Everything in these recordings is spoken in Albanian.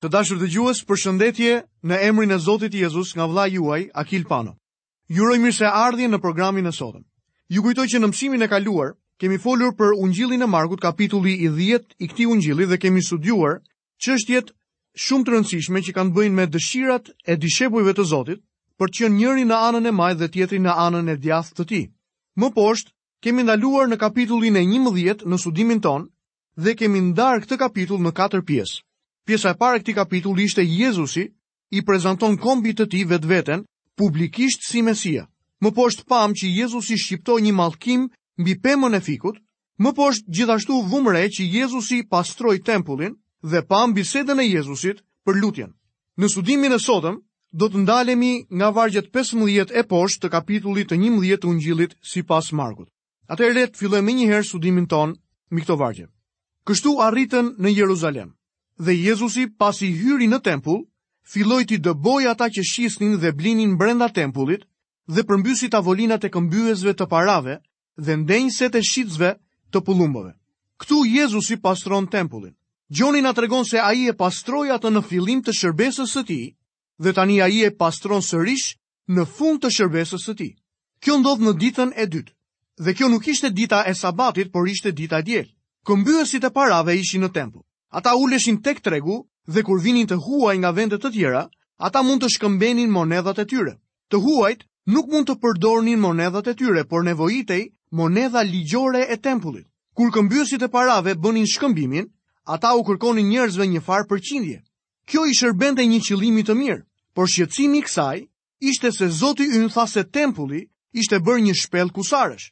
Të dashur dëgjues, përshëndetje në emrin e Zotit Jezus nga vëllai juaj Akil Pano. Ju uroj mirëseardhje në programin e sotëm. Ju kujtoj që në mësimin e kaluar kemi folur për Ungjillin e Markut, kapitulli i 10 i këtij Ungjilli dhe kemi studiuar çështjet shumë të rëndësishme që kanë të bëjnë me dëshirat e dishepujve të Zotit për të qenë njëri në anën e majtë dhe tjetri në anën e djathtë të tij. Më poshtë kemi ndaluar në kapitullin e 11 në studimin tonë dhe kemi ndarë këtë kapitull në katër pjesë. Pjesa e parë e këtij kapitulli ishte Jezusi i prezanton kombit të tij vetveten publikisht si Mesia. Më poshtë pamë që Jezusi shqiptoi një mallkim mbi pemën e fikut, më poshtë gjithashtu vumë re që Jezusi pastroi tempullin dhe pamë bisedën e Jezusit për lutjen. Në studimin e sotëm, do të ndalemi nga vargjet 15 e poshtë të kapitullit të 11 të ungjillit sipas Markut. Atëherë le të fillojmë menjëherë studimin tonë mbi këto vargje. Kështu arritën në Jeruzalem. Dhe Jezusi pasi hyri në tempull, filloi të dëbojë ata që shisnin dhe blinin brenda tempullit dhe përmbysi tavolinat e këmbyesve të parave dhe ndenjëset e shitësve të pëllumbave. Këtu Jezusi pastron tempullin. Gjoni na tregon se ai e pastroi atë në fillim të shërbesës së tij dhe tani ai e pastron sërish në fund të shërbesës së tij. Kjo ndodh në ditën e dytë. Dhe kjo nuk ishte dita e sabatit, por ishte dita e diel. Këmbyesit e parave ishin në tempull. Ata uleshin tek tregu dhe kur vinin të huaj nga vende të tjera, ata mund të shkëmbenin monedhat e tyre. Të huajt nuk mund të përdornin monedhat e tyre, por nevojitej monedha ligjore e tempullit. Kur këmbyesit e parave bënin shkëmbimin, ata u kërkonin njerëzve njëfarë përqindje. Kjo i shërbente një qëllimi të mirë, por shqetësimi i kësaj ishte se Zoti ynë tha se tempulli ishte bërë një shpellë kusarësh.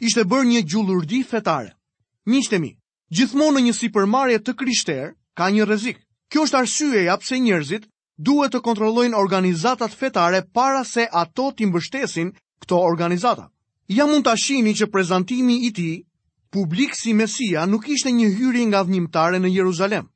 Ishte bërë një gjullurdi fetare. Miqtë mi, gjithmonë në një sipërmarrje të krishterë ka një rrezik. Kjo është arsyeja pse njerëzit duhet të kontrollojnë organizatat fetare para se ato t'i mbështesin këto organizata. Ja mund ta shihni që prezantimi i tij publik si Mesia nuk ishte një hyrje ngadhënjimtare në Jeruzalem.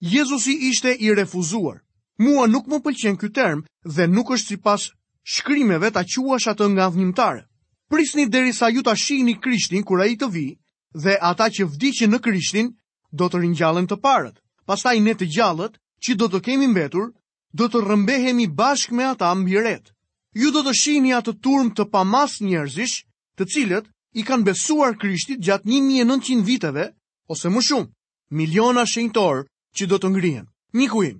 Jezusi ishte i refuzuar. Mua nuk më pëlqen ky term dhe nuk është sipas Shkrimeve ta quash atë ngadhënjimtare. Prisni derisa ju ta shihni Krishtin kur ai të vijë dhe ata që vdiqën në Krishtin do të ringjallen të parët. Pastaj ne të gjallët që do të kemi mbetur do të rrëmbehemi bashkë me ata mbi retë. Ju do të shihni atë turmë të pamasë njerëzish, të cilët i kanë besuar Krishtit gjatë 1900 viteve ose më shumë. Miliona shenjtorë që do të ngrihen. Miku im,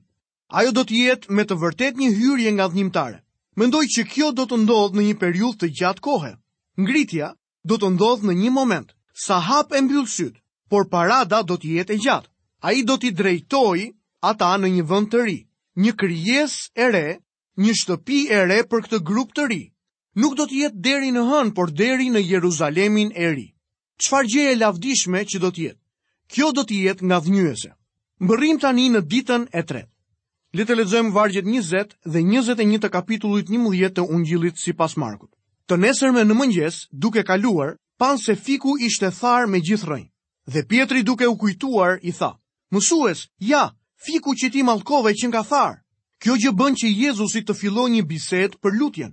ajo do të jetë me të vërtetë një hyrje ngadhënjimtare. Mendoj që kjo do të ndodhë në një periudhë të gjatë kohe. Ngritja do të ndodhë në një moment. Sa hap e mbyll sytë, por parada do të jetë e gjatë. Ai do t'i drejtojë ata në një vend të ri, një krijesë e re Një shtëpi e re për këtë grup të ri. Nuk do të jetë deri në hënë, por deri në Jeruzalemin e ri. Çfarë gjëje e lavdishme që do të jetë. Kjo do të jetë ngadhënjyese. Mbërrijmë tani në ditën e tretë. Le të lexojmë vargjet 20 dhe 21 të kapitullit 11 të Ungjillit sipas Markut. Të nesërmen në mëngjes, duke kaluar, panë se fiku ishte tharë me gjithë rrënjë. Dhe Pjetri duke u kujtuar i tha: Mësues, ja, fiku që ti mallkove qenka tharë. Kjo gjë bën që Jezusi të fillojë një bisedë për lutjen.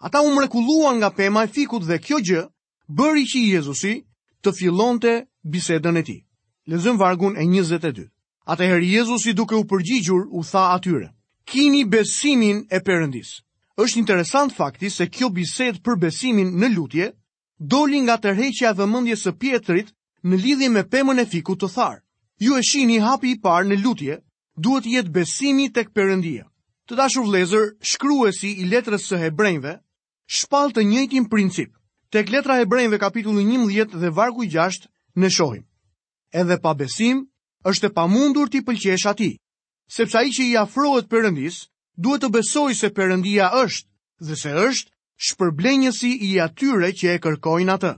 Ata u mrekulluan nga pema e fikut dhe kjo gjë bëri që Jezusi të fillonte bisedën e tij. Lexojmë vargun e 22. Atëherë Jezusi duke u përgjigjur u tha atyre: Kini besimin e Perëndisë. Është interesant fakti se kjo bisedë për besimin në lutje doli nga tërheqja e vëmendjes së Pjetrit në lidhje me pemën e fikut të tharë. Ju e shihni, hapi i parë në lutje duhet të jetë besimi tek Perëndia. Të dashur vëllezër, shkruesi i letrës së Hebrenjve shpall të njëjtin princip. Tek letra Hebrenjve kapitulli 11 dhe vargu 6 ne shohim. Edhe pa besim është e pamundur t'i pëlqesh atij. sepse ai që i afrohet Perëndisë duhet të besojë se Perëndia është dhe se është shpërblenjësi i atyre që e kërkojnë atë.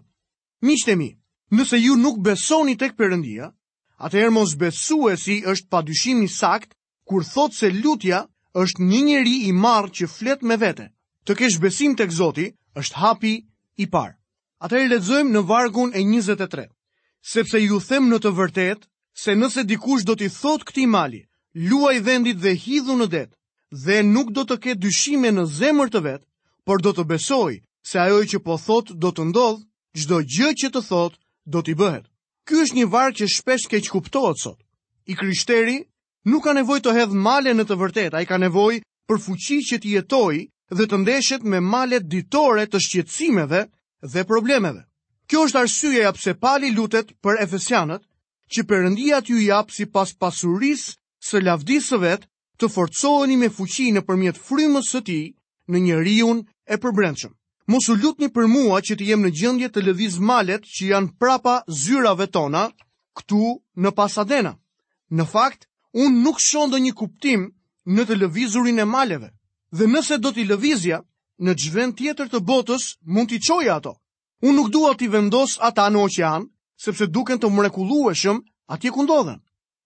Miqtë mi, nëse ju nuk besoni tek Perëndia, atëherë mosbesuesi është padyshim i saktë kur thotë se lutja është një njeri i marrë që flet me vete. Të kesh besim tek Zoti është hapi i parë. Atëherë lexojmë në vargun e 23. Sepse ju them në të vërtetë se nëse dikush do t'i thotë këtij mali, luaj vendit dhe hidhu në det, dhe nuk do të ketë dyshime në zemër të vet, por do të besojë se ajo që po thotë do të ndodhë, çdo gjë që të thotë do t'i bëhet. Ky është një varg që shpesh keqkuptohet sot. I krishteri nuk ka nevojë të hedhë male në të vërtetë, ai ka nevojë për fuqi që të jetojë dhe të ndeshet me malet ditore të shqetësimeve dhe problemeve. Kjo është arsyeja pse Pali lutet për efesianët, që Perëndia t'ju japë sipas pasurisë së lavdisë së vet, të forcoheni me fuqi nëpërmjet frymës së tij në njeriun e përbrendshëm. Mos u lutni për mua që të jem në gjendje të lëviz malet që janë prapa zyrave tona këtu në Pasadena. Në fakt, unë nuk shoh ndonjë kuptim në të lëvizurin e maleve. Dhe nëse do t'i lëvizja, në ç'vend tjetër të botës mund t'i çoja ato. Unë nuk dua t'i vendos ata në oqean, sepse duken të mrekullueshëm atje ku ndodhen.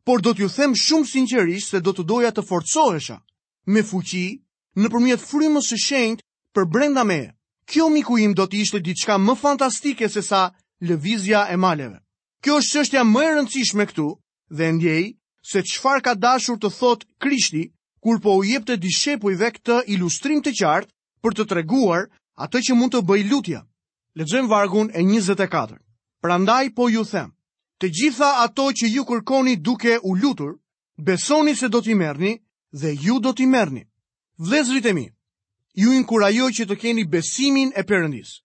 Por do t'ju them shumë sinqerisht se do të doja të forcohesha, me fuqi, nëpërmjet frymës së shenjtë përbrenda meje. Kjo, miku im, do të ishte diçka më fantastike sesa lëvizja e maleve. Kjo është çështja më e rëndësishme këtu dhe e ndjej se çfarë ka dashur të thotë Krishti kur po u jepte dishepujve këtë ilustrim të qartë për të treguar atë që mund të bëjë lutja. Lexojmë vargun e 24. Prandaj po ju them, të gjitha ato që ju kërkoni duke u lutur, besoni se do t'i merrni dhe ju do t'i merrni. Vëllezërit e mi, ju inkurajoj që të keni besimin e Perëndisë.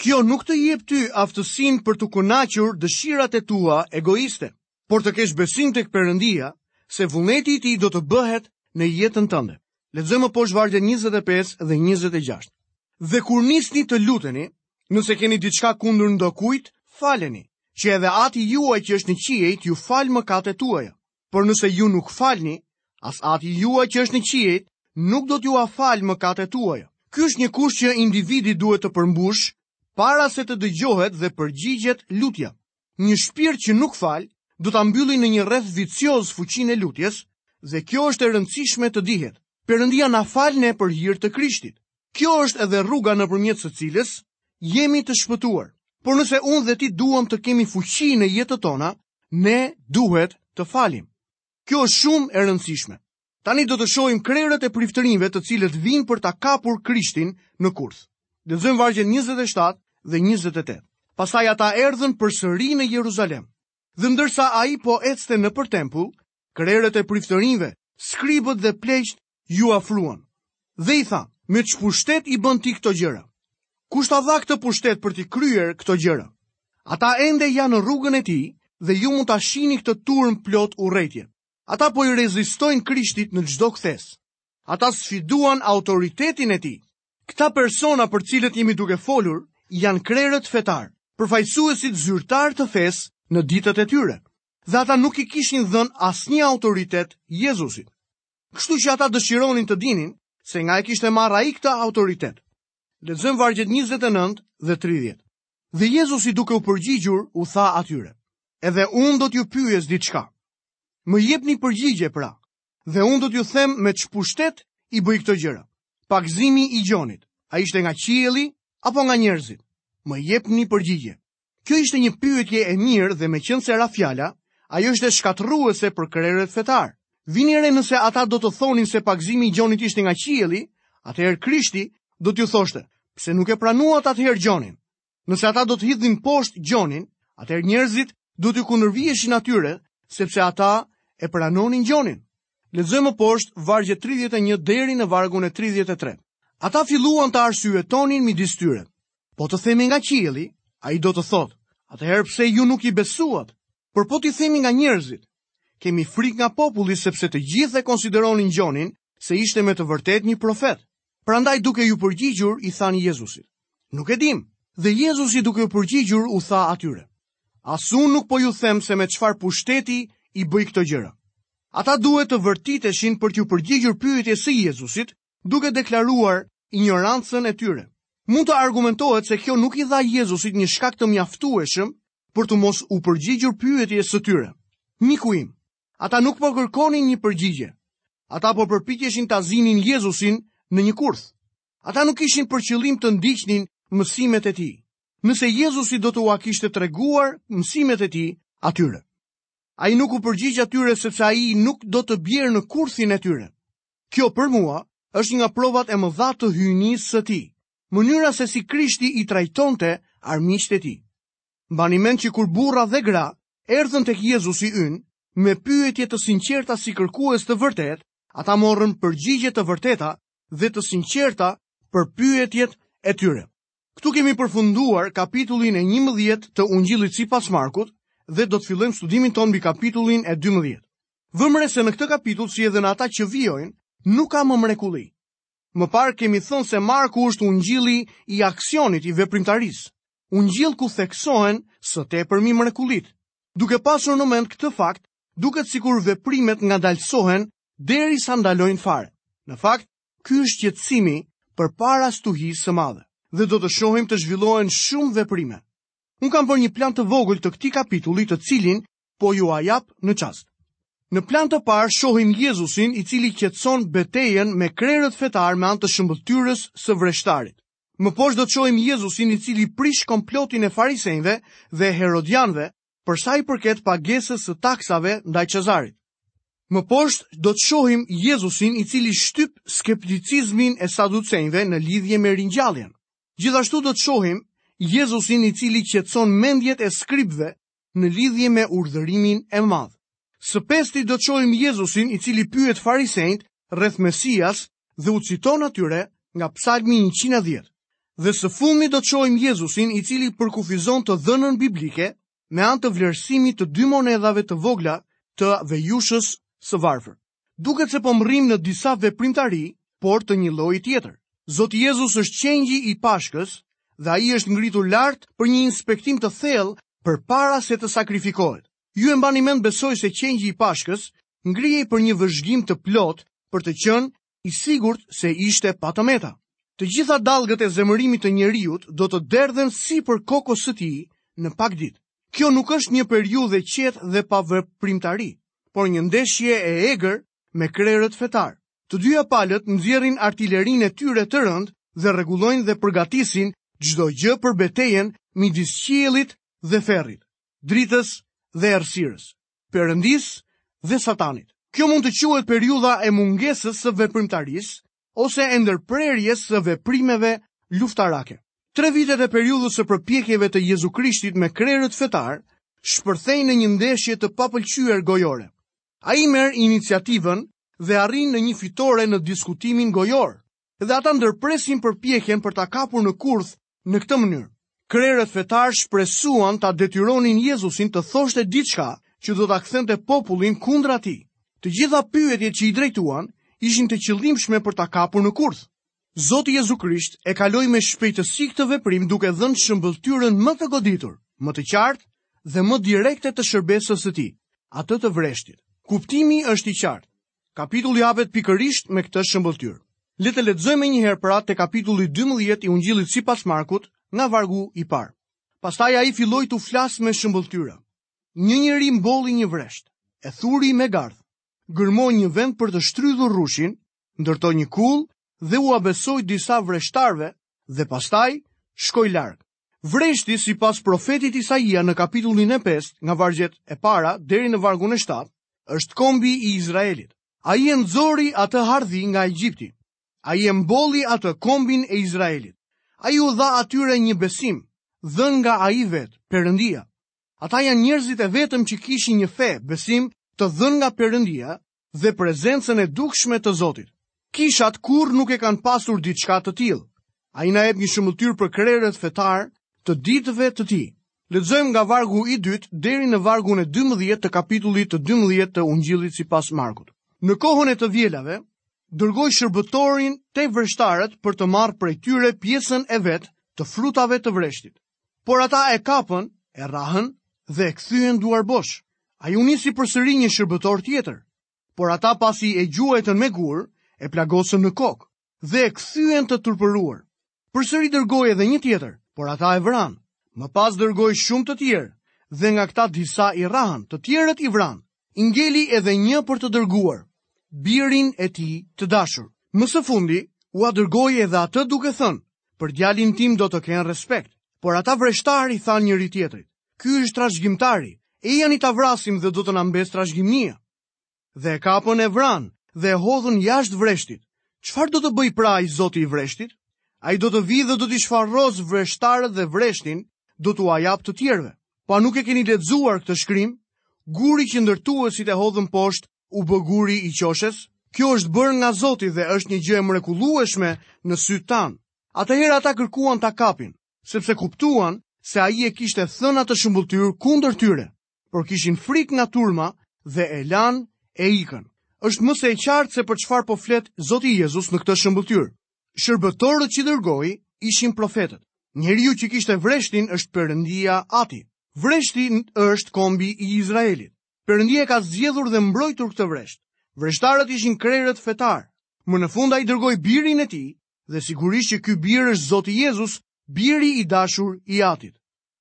Kjo nuk të jep ty aftësinë për të kënaqur dëshirat e tua egoiste, por të kesh besim tek Perëndia se vullneti i tij do të bëhet në jetën tënde. Lexojmë poshtë vargjet 25 dhe 26. Dhe kur nisni të luteni, Nëse keni diçka kundër ndokujt, faleni, që edhe ati juaj që është në qiej t'ju falë mëkatet tuaja. Por nëse ju nuk falni, as ati juaj që është në qiejt nuk do t'jua falë mëkatet tuaja. Ky është një kusht që individi duhet të përmbushë para se të dëgjohet dhe përgjigjet lutja. Një shpirt që nuk fal, do ta mbyllë në një rreth vicioz fuqinë e lutjes, dhe kjo është e rëndësishme të dihet. Perëndia na fal ne për hir të Krishtit. Kjo është edhe rruga nëpërmjet së cilës jemi të shpëtuar. Por nëse unë dhe ti duam të kemi fuqi në jetët tona, ne duhet të falim. Kjo është shumë e rëndësishme. Tani do të shohim krerët e priftërinjve të cilët vijnë për ta kapur Krishtin në kurth. Lexojmë vargjet 27 dhe 28. Pastaj ata erdhën përsëri në Jeruzalem. Dhe ndërsa ai po ecte nëpër tempull, krerët e priftërinjve, skribët dhe pleqtë iu afruan. Dhe i thanë, me ç'pushtet i bën ti këto gjëra? Kush ta dha këtë pushtet për t'i kryer këto gjëra? Ata ende janë në rrugën e tij dhe ju mund ta shihni këtë turmë plot urrejtje. Ata po i rezistojnë Krishtit në çdo kthesë. Ata sfiduan autoritetin e tij. Këta persona për cilët jemi duke folur janë krerët fetarë, përfaqësuesit zyrtarë të fesë në ditët e tyre. Dhe ata nuk i kishin dhënë asnjë autoritet Jezusit. Kështu që ata dëshironin të dinin se nga e kishte marrë ai këtë autoritet. Lexojmë vargjet 29 dhe 30. Dhe Jezusi duke u përgjigjur, u tha atyre, edhe unë do t'ju pyes diçka. Më jepni përgjigje pra, dhe unë do t'ju them me ç'pushtet i bëj këto gjëra. Pagëzimi i Gjonit, a ishte nga qielli apo nga njerëzit? Më jepni përgjigje. Kjo ishte një pyetje e mirë dhe meqenëse ra fjala, ajo ishte shkatërruese për krerët fetarë. Vini re nëse ata do të thonin se pagëzimi i Gjonit ishte nga qielli, atëherë Krishti do t'iu thoshte, pse nuk e pranuat atëherë Gjonin. Nëse ata do të hidhnin poshtë Gjonin, atëherë njerëzit do t'iu kundërviheshin atyre, sepse ata e pranonin Gjonin. Lexojmë më poshtë vargjet 31 deri në vargun e 33. Ata filluan të arsyetonin midis tyre. Po të themi nga qielli, ai do të thotë, atëherë pse ju nuk i besuat, por po të themi nga njerëzit, kemi frikë nga populli sepse të gjithë e konsideronin Gjonin se ishte me të vërtetë një profet. Prandaj duke iu përgjigjur, i thanë Jezusit. Nuk e dimë, dhe Jezusi duke iu përgjigjur, u tha atyre. As unë nuk po ju them se me çfarë pushteti i bëj këto gjëra. Ata duhet të vërtiteshin për t'iu përgjigjur pyetjes së Jezusit, duke deklaruar injorancën e tyre. Mund të argumentohet se kjo nuk i dha Jezusit një shkak të mjaftueshëm për të mos u përgjigjur pyetjes së tyre. Miku im, ata nuk po kërkonin një përgjigje. Ata po përpiqeshin ta zinin Jezusin në një kurth. Ata nuk kishin për qëllim të ndiqnin mësimet e tij. Nëse Jezusi do t'ua kishte treguar mësimet e tij atyre. Ai nuk u përgjigj atyre sepse ai nuk do të bjerë në kurthin e tyre. Kjo për mua është nga provat e mëdha të hyjnisë së tij, mënyra se si Krishti i trajtonte armiqtë e tij. Mbani mend që kur burra dhe gra erdhën tek Jezusi ynë me pyetje të sinqerta si kërkues të vërtetë, ata morën përgjigje të vërteta dhe të sinqerta për pyetjet e tyre. Këtu kemi përfunduar kapitullin e 11 të Ungjillit sipas Markut dhe do të fillojmë studimin tonë mbi kapitullin e 12. Vëmë re se në këtë kapitull si edhe në ata që vijojnë, nuk ka më mrekulli. Më parë kemi thënë se Marku është ungjilli i aksionit, i veprimtarisë. Ungjill ku theksohen së tepërmi mrekullitë. Duke pasur në mend këtë fakt, duket sikur veprimet ngadalësohen derisa ndalojnë fare. Në fakt, Ky është qetësimi përpara stuhisë së madhe dhe do të shohim të zhvillohen shumë veprime. Unë kam bërë një plan të vogël të këtij kapitulli të cilin po jua jap në çast. Në plan të parë shohim Jezusin i cili qetëson betejën me krerët fetarë me anë të shëmbëlltyrës së vreshtarit. Më poshtë do të shohim Jezusin i cili prish komplotin e farisenjve dhe herodianëve për sa i përket pagesës së taksave ndaj Cezarit. Më poshtë do të shohim Jezusin i cili shtyp skepticizmin e saducenjve në lidhje me ringjalljen. Gjithashtu do të shohim Jezusin i cili qetëson mendjet e skribëve në lidhje me urdhërimin e madh. Së pesti do të shohim Jezusin i cili pyet farisenjtë rreth Mesias dhe u citon atyre nga Psalmi 110. Dhe së fundmi do të shohim Jezusin i cili përkufizon të dhënën biblike me anë të vlerësimit të dy monedhave të vogla të vejushës së varfër. Duket se po mbërrijmë në disa veprimtari, por të një lloji tjetër. Zoti Jezus është qengji i Pashkës dhe ai është ngritur lart për një inspektim të thellë përpara se të sakrifikohet. Ju e mbani mend besoj se qengji i Pashkës ngrihej për një vëzhgim të plotë për të qenë i sigurt se ishte pa të meta. Të gjitha dallgët e zemërimit të njeriut do të derdhen sipër kokës së tij në pak ditë. Kjo nuk është një periudhë e qetë dhe pa veprimtari, por një ndeshje e egrë me krerët fetarë. Të dyja palët nxjerrin artilerinë e tyre të rëndë dhe rregullojnë dhe përgatisin çdo gjë për betejen midis qiellit dhe ferrit. dritës dhe errësirës, Perëndisë dhe Satanit. Kjo mund të quhet periudha e mungesës së veprimtarisë ose e ndërprerjes së veprimeve luftarake. Tre vitet e periudhës së përpjekjeve të Jezu Krishtit me krerët fetarë shpërthejnë në një ndeshje të papëlqyer gojore. Ai merr iniciativën dhe arrin në një fitore në diskutimin gojor. dhe ata ndërpresin përpjekjen për ta kapur në kurth në këtë mënyrë. Krerët fetarë shpresuan ta detyronin Jezusin të thoshte diçka që do ta kthente popullin kundra tij. Të gjitha pyetjet që i drejtuan ishin të qëllimshme për ta kapur në kurth. Zoti Jezu Krisht e kaloi me shpejtësi këtë veprim duke dhënë shëmbëlltyrën më të goditur, më të qartë dhe më direkte të shërbesës së tij, atë të vreshtit. Kuptimi është i qartë. Kapitulli hapet pikërisht me këtë shëmbëlltyrë. Le të lexojmë menjëherë pra te kapitulli 12 i ungjillit sipas Markut nga vargu i parë. Pastaj ai filloi t'u flasë me shëmbëlltyra. Një njeri mbolli një vresht, e thuri me gardh, gërmoi një vend për të shtrydhur rrushin, ndërtoi një kullë dhe ua besoi disa vreshtarëve dhe pastaj shkoi larg. Vreshti sipas profetit Isaia në kapitullin e pestë, nga vargjet e para deri në vargun e shtatë, është kombi i Izraelit. Ai e nxori atë hardhi nga Egjipti. Ai e mbolli atë kombin e Izraelit. Ai u dha atyre një besim, dhënë nga ai vetë, Perëndia. Ata janë njerëzit e vetëm që kishin një fe, besim të dhënë nga Perëndia dhe prezencën e dukshme të Zotit. Kishat kurrë nuk e kanë pasur diçka të tillë. Ai na jep një shëmbëlltyrë për krerët fetarë të ditëve të tij. Lexojmë nga vargu i dytë deri në vargun e 12 të kapitullit të 12 të Ungjillit sipas Markut. Në kohën e të vjelave, dërgoi shërbëtorin te vreshtarët për të marrë prej tyre pjesën e vet të frutave të vreshtit. Por ata e kapën, e rrahën dhe e kthyen duarbosh. Ai u nisi përsëri një shërbëtor tjetër. Por ata pasi e gjuajtën me gurë, e plagosën në kokë dhe e kthyen të turpëruar. Përsëri dërgoi edhe një tjetër, por ata e vranë. Më pas dërgoi shumë të tjerë dhe nga këta disa i rrahën, të tjerët i vranë. I ngeli edhe një për të dërguar, birin e tij të dashur. Më së fundi, ua dërgoi edhe atë duke thënë, për djalin tim do të kenë respekt, por ata vreshtarë i thanë njëri-tjetrit, ky është trashëgimtari, ejani ta vrasim dhe do të na mbesë trashëgimia. Dhe e kapën e vranë dhe e hodhën jashtë vreshtit. Çfarë do të bëjë pra i zoti i vreshtit? Ai do të vijë dhe do t'i shfarosë vreshtarët dhe vreshtin, do t'ua japë të tjerëve. Pa nuk e keni lexuar këtë shkrim, guri që ndërtuesit e hodhën poshtë u bë guri i qoshes? Kjo është bërë nga Zoti dhe është një gjë e mrekullueshme në sytë tanë. Atëherë ata kërkuan ta kapin, sepse kuptuan se ai e kishte thënë atë shëmbëlltyrë kundër tyre, por kishin frikë nga turma dhe e lanë e ikën. Është më se e qartë se për çfarë po flet Zoti Jezus në këtë shëmbëlltyrë. Shërbëtorët që dërgoi ishin profetët. Njeriu që kishte vreshtin është Perëndia Ati. Vreshti është kombi i Izraelit. Perëndia e ka zgjedhur dhe mbrojtur këtë vresht. Vreshtarët ishin krerët fetarë. Më në fund ai dërgoi birin e tij dhe sigurisht që ky bir është Zoti Jezus, biri i dashur i Atit.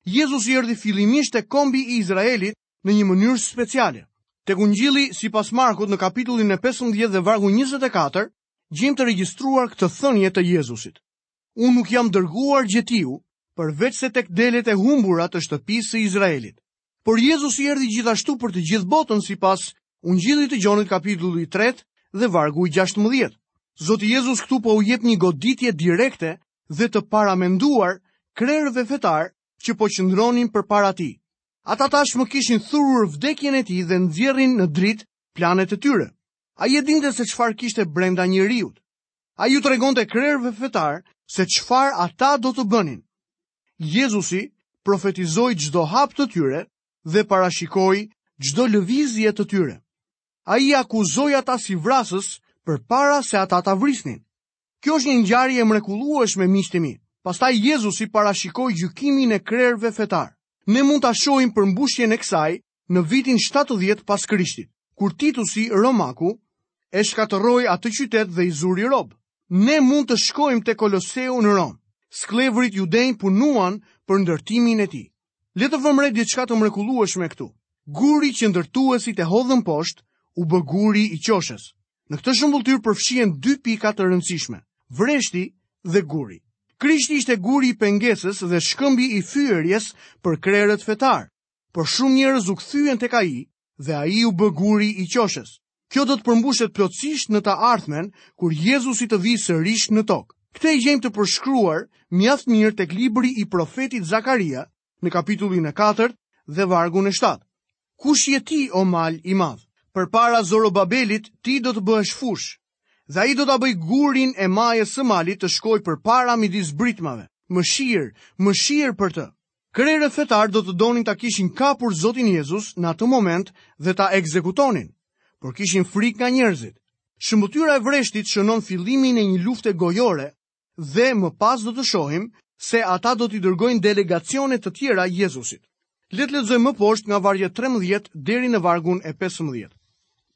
Jezusi erdhi fillimisht te kombi i Izraelit në një mënyrë speciale. Tek Ungjilli sipas Markut në kapitullin e 15 dhe vargu 24, gjejmë të regjistruar këtë thënie të Jezusit. Unë nuk jam dërguar gjetiu, përveçse tek delet e humbura të shtëpisë së Izraelit. Por Jezusi erdhi gjithashtu për të gjithë botën sipas Ungjillit të Gjonit kapitulli i tretë dhe vargu i gjashtëmbëdhjetë. Zoti Jezus këtu po u jep një goditje direkte dhe të paramenduar krerëve fetarë që po qëndronin përpara tij. Ata tashmë kishin thurur vdekjen e tij dhe nxjerrin në dritë planet e tyre. Ai e dinte se çfarë kishte brenda njeriut. Ai u tregonte krerëve fetarë se çfarë ata do të bënin. Jezusi profetizoi çdo hap të tyre dhe parashikoi çdo lëvizje të tyre. Ai akuzoi ata si vrasës përpara se ata ta vrisnin. Kjo është një ngjarje e mrekullueshme miqtë e mi. Pastaj Jezusi parashikoi gjykimin e krerëve fetarë. Ne mund ta shohim përmbushjen e kësaj në vitin 70 pas Krishtit, kur Titusi Romaku e shkatërroi atë qytet dhe i zuri robër. Ne mund të shkojmë te Koloseu në Romë. Skllevërit judenj punuan për ndërtimin e tij. Le të vëmë re diçka të mrekullueshme këtu. Guri që ndërtuesit e hodhën poshtë u bë guri i qoshes. Në këtë shëmbëlltyrë përfshihen dy pika të rëndësishme, vreshti dhe guri. Krishti ishte guri i pengesës dhe shkëmbi i fyerjes për krerët fetarë. por shumë njerëz u kthyen tek ai dhe ai u bë guri i qoshes. Kjo do të përmbushet plotësisht në të ardhmen kur Jezusi të vijë sërish në tokë. Këtë e gjejmë të përshkruar mjaft mirë tek libri i profetit Zakaria në kapitullin e 4 dhe vargun e 7. Kush je ti o mal i madh? Përpara Zorobabelit ti do të bëhesh fushë dhe ai do ta bëjë gurin e majës së malit të shkojë përpara midis britmave. Mëshirë, mëshirë për të. Krerët fetarë do të donin ta kishin kapur Zotin Jezus në atë moment dhe ta ekzekutonin, por kishin frikë nga njerëzit. Shëmbëlltyra e vreshtit shënon fillimin e një lufte gojore dhe më pas do të shohim se ata do t'i dërgojnë delegacione të tjera Jezusit. Le të lexojmë më poshtë nga vargu 13 deri në vargun e 15.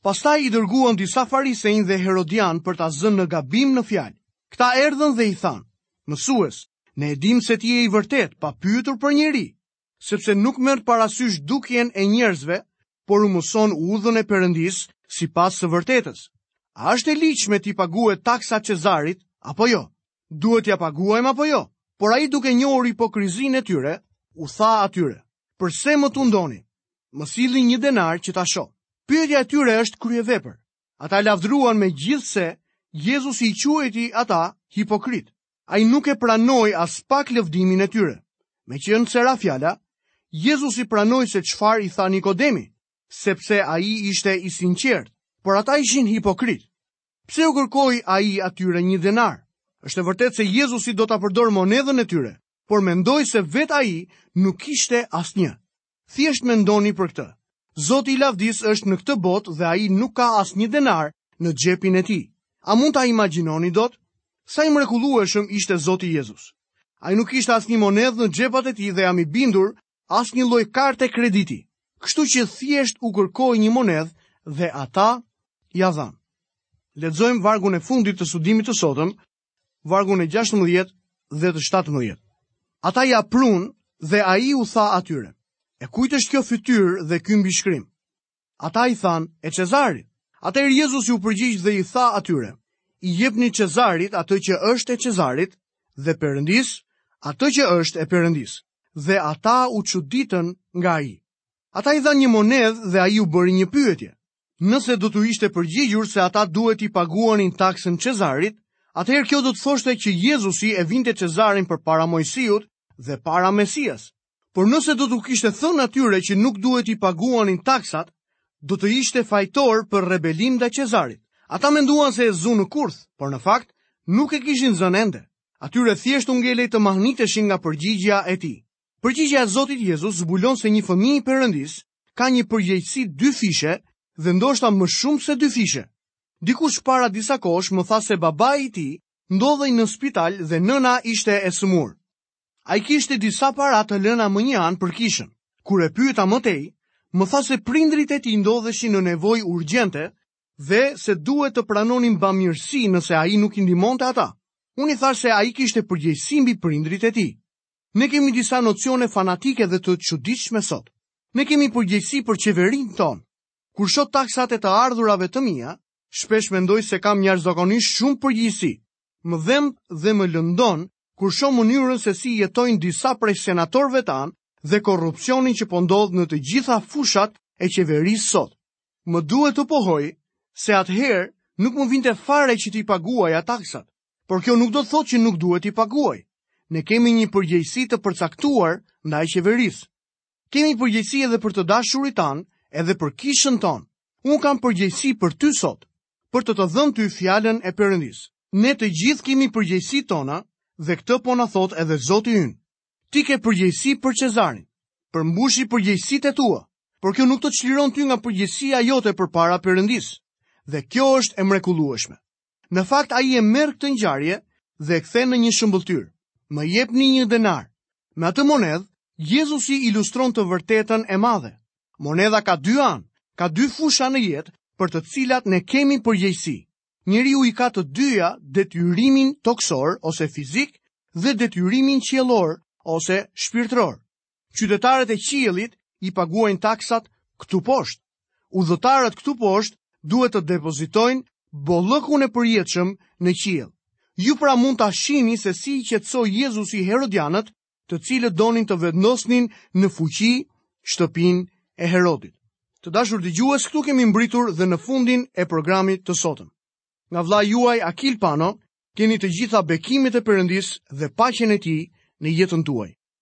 Pastaj i dërguan disa farisenj dhe herodianë për ta zënë në gabim në fjalë. Këta erdhën dhe i thanë: "Mësues, Ne e dimë se ti je i vërtetë, pa pyetur për njeri, sepse nuk merr parasysh dukjen e njerëzve, por u mëson udhën e Perëndisë sipas së vërtetës. A është e ligjshme t'i paguhet taksa Cezarit apo jo? Duhet t'ia paguajmë apo jo? Por ai duke njohur hipokrizinë e tyre, u tha atyre: "Përse më tundoni? Më sillni një denar që ta shoh." Pyetja e tyre është kryevepër. Ata e lavdëruan megjithëse Jezusi i quajti ata hipokritë. Ai nuk e pranoi aspak lëvdimin e tyre. Meqenëse ra fjala, Jezusi pranoi se çfarë i tha Nikodemi, sepse ai ishte i sinqertë, por ata ishin hipokritë. Pse u kërkoi ai atyre një denar? Është e vërtetë se Jezusi do ta përdorë monedhën e tyre, por mendoj se vetë ai nuk kishte asnjë. Thjesht mendoni për këtë. Zoti i lavdisë është në këtë botë dhe ai nuk ka asnjë denar në xhepin e tij. A mund ta imagjinoni dot? Sa i mrekullueshëm ishte Zoti Jezus. Ai nuk kishte asnjë monedhë në xhepat e tij dhe jam i bindur asnjë lloj karte krediti. Kështu që thjesht u kërkoi një monedhë dhe ata ia dhanë. Lexojmë vargun e fundit të studimit të sotëm, vargun e 16 dhe të 17. Ata ia prunë dhe ai u tha atyre, e kujt është kjo fytyrë dhe ky mbishkrim? Ata i thanë, e Çezarit. Atëherë Jezusi u përgjigj dhe i tha atyre, i jepni Çezarit atë që është e Çezarit dhe Perëndisë atë që është e Perëndisë. Dhe ata u çuditën nga ai. Ata i dhanë një monedhë dhe ai u bëri një pyetje. Nëse do t'u ishte përgjigjur se ata duhet t'i paguanin taksën Çezarit, atëherë kjo do të thoshte që Jezusi e vinte Çezarin përpara Moisiut dhe para Mesias. Por nëse do t'u kishte thënë atyre që nuk duhet t'i paguanin taksat, do të ishte fajtor për rebelim ndaj Çezarit. Ata menduan se e zunë në kurth, por në fakt nuk e kishin zënë ende. Atyre thjesht u ngelej të mahniteshin nga përgjigja e tij. Përgjigja e Zotit Jezus zbulon se një fëmijë i Perëndisë ka një përgjegjësi dyfishe dhe ndoshta më shumë se dyfishe. Dikush para disa kohësh më tha se babai i tij ndodhej në spital dhe nëna ishte e sëmurë. Ai kishte disa para të lëna mënjanë për kishën. Kur e pyeta më tej, më tha se prindërit e tij ndodheshin në nevojë urgjente dhe se duhet të pranonin bamirësi nëse ai nuk i ndihmonte ata. Unë i thashë se ai kishte përgjegjësi mbi prindërit e tij. Ne kemi disa nocione fanatike dhe të çuditshme sot. Ne kemi përgjegjësi për qeverinë tonë. Kur shoh taksat e të ardhurave të mia, shpesh mendoj se kam jashtëzakonisht shumë përgjegjësi. Më dhemb dhe më lëndon kur shoh mënyrën se si jetojnë disa prej senatorëve tanë dhe korrupsionin që po ndodh në të gjitha fushat e qeverisë sot. Më duhet të pohoj se atëherë nuk më vinte fare që t'i paguaja taksat. Por kjo nuk do të thotë që nuk duhet t'i paguaj. Ne kemi një përgjegjësi të përcaktuar ndaj qeverisë. Kemi përgjegjësi edhe për të dashurit tanë, edhe për kishën tonë. Unë kam përgjegjësi për ty sot, për të të dhënë ty fjalën e Perëndisë. Ne të gjithë kemi përgjegjësitë tona dhe këtë po na thotë edhe Zoti ynë. Ti ke përgjegjësi për Çezarin. Përmbushi përgjegjësitë e tua, por kjo nuk të çliron ty nga përgjegjësia jote përpara Perëndisë. Dhe kjo është e mrekullueshme. Në fakt ai e merr këtë ngjarje dhe e kthen në një shëmbëlltyrë. Më jepni një denar. Me atë monedhë, Jezusi ilustron të vërtetën e madhe. Monedha ka dy anë, ka dy fusha në jetë për të cilat ne kemi përgjegjësi. Njeriu i ka të dyja detyrimin tokësor ose fizik dhe detyrimin qiellor ose shpirtëror. Qytetarët e qiellit i paguajnë taksat këtu poshtë. Udhëtarët këtu poshtë duhet të depozitojnë bollëkun e përjetshëm në qiell. Ju pra mund ta shihni se si i qetësoi Jezusi herodianët, të cilët donin të vendosnin në fuqi shtëpinë e Herodit. Të dashur dëgjues, këtu kemi mbritur dhe në fundin e programit të sotëm. Nga vëllai juaj Akil Pano, keni të gjitha bekimet e Perëndisë dhe paqen e tij në jetën tuaj.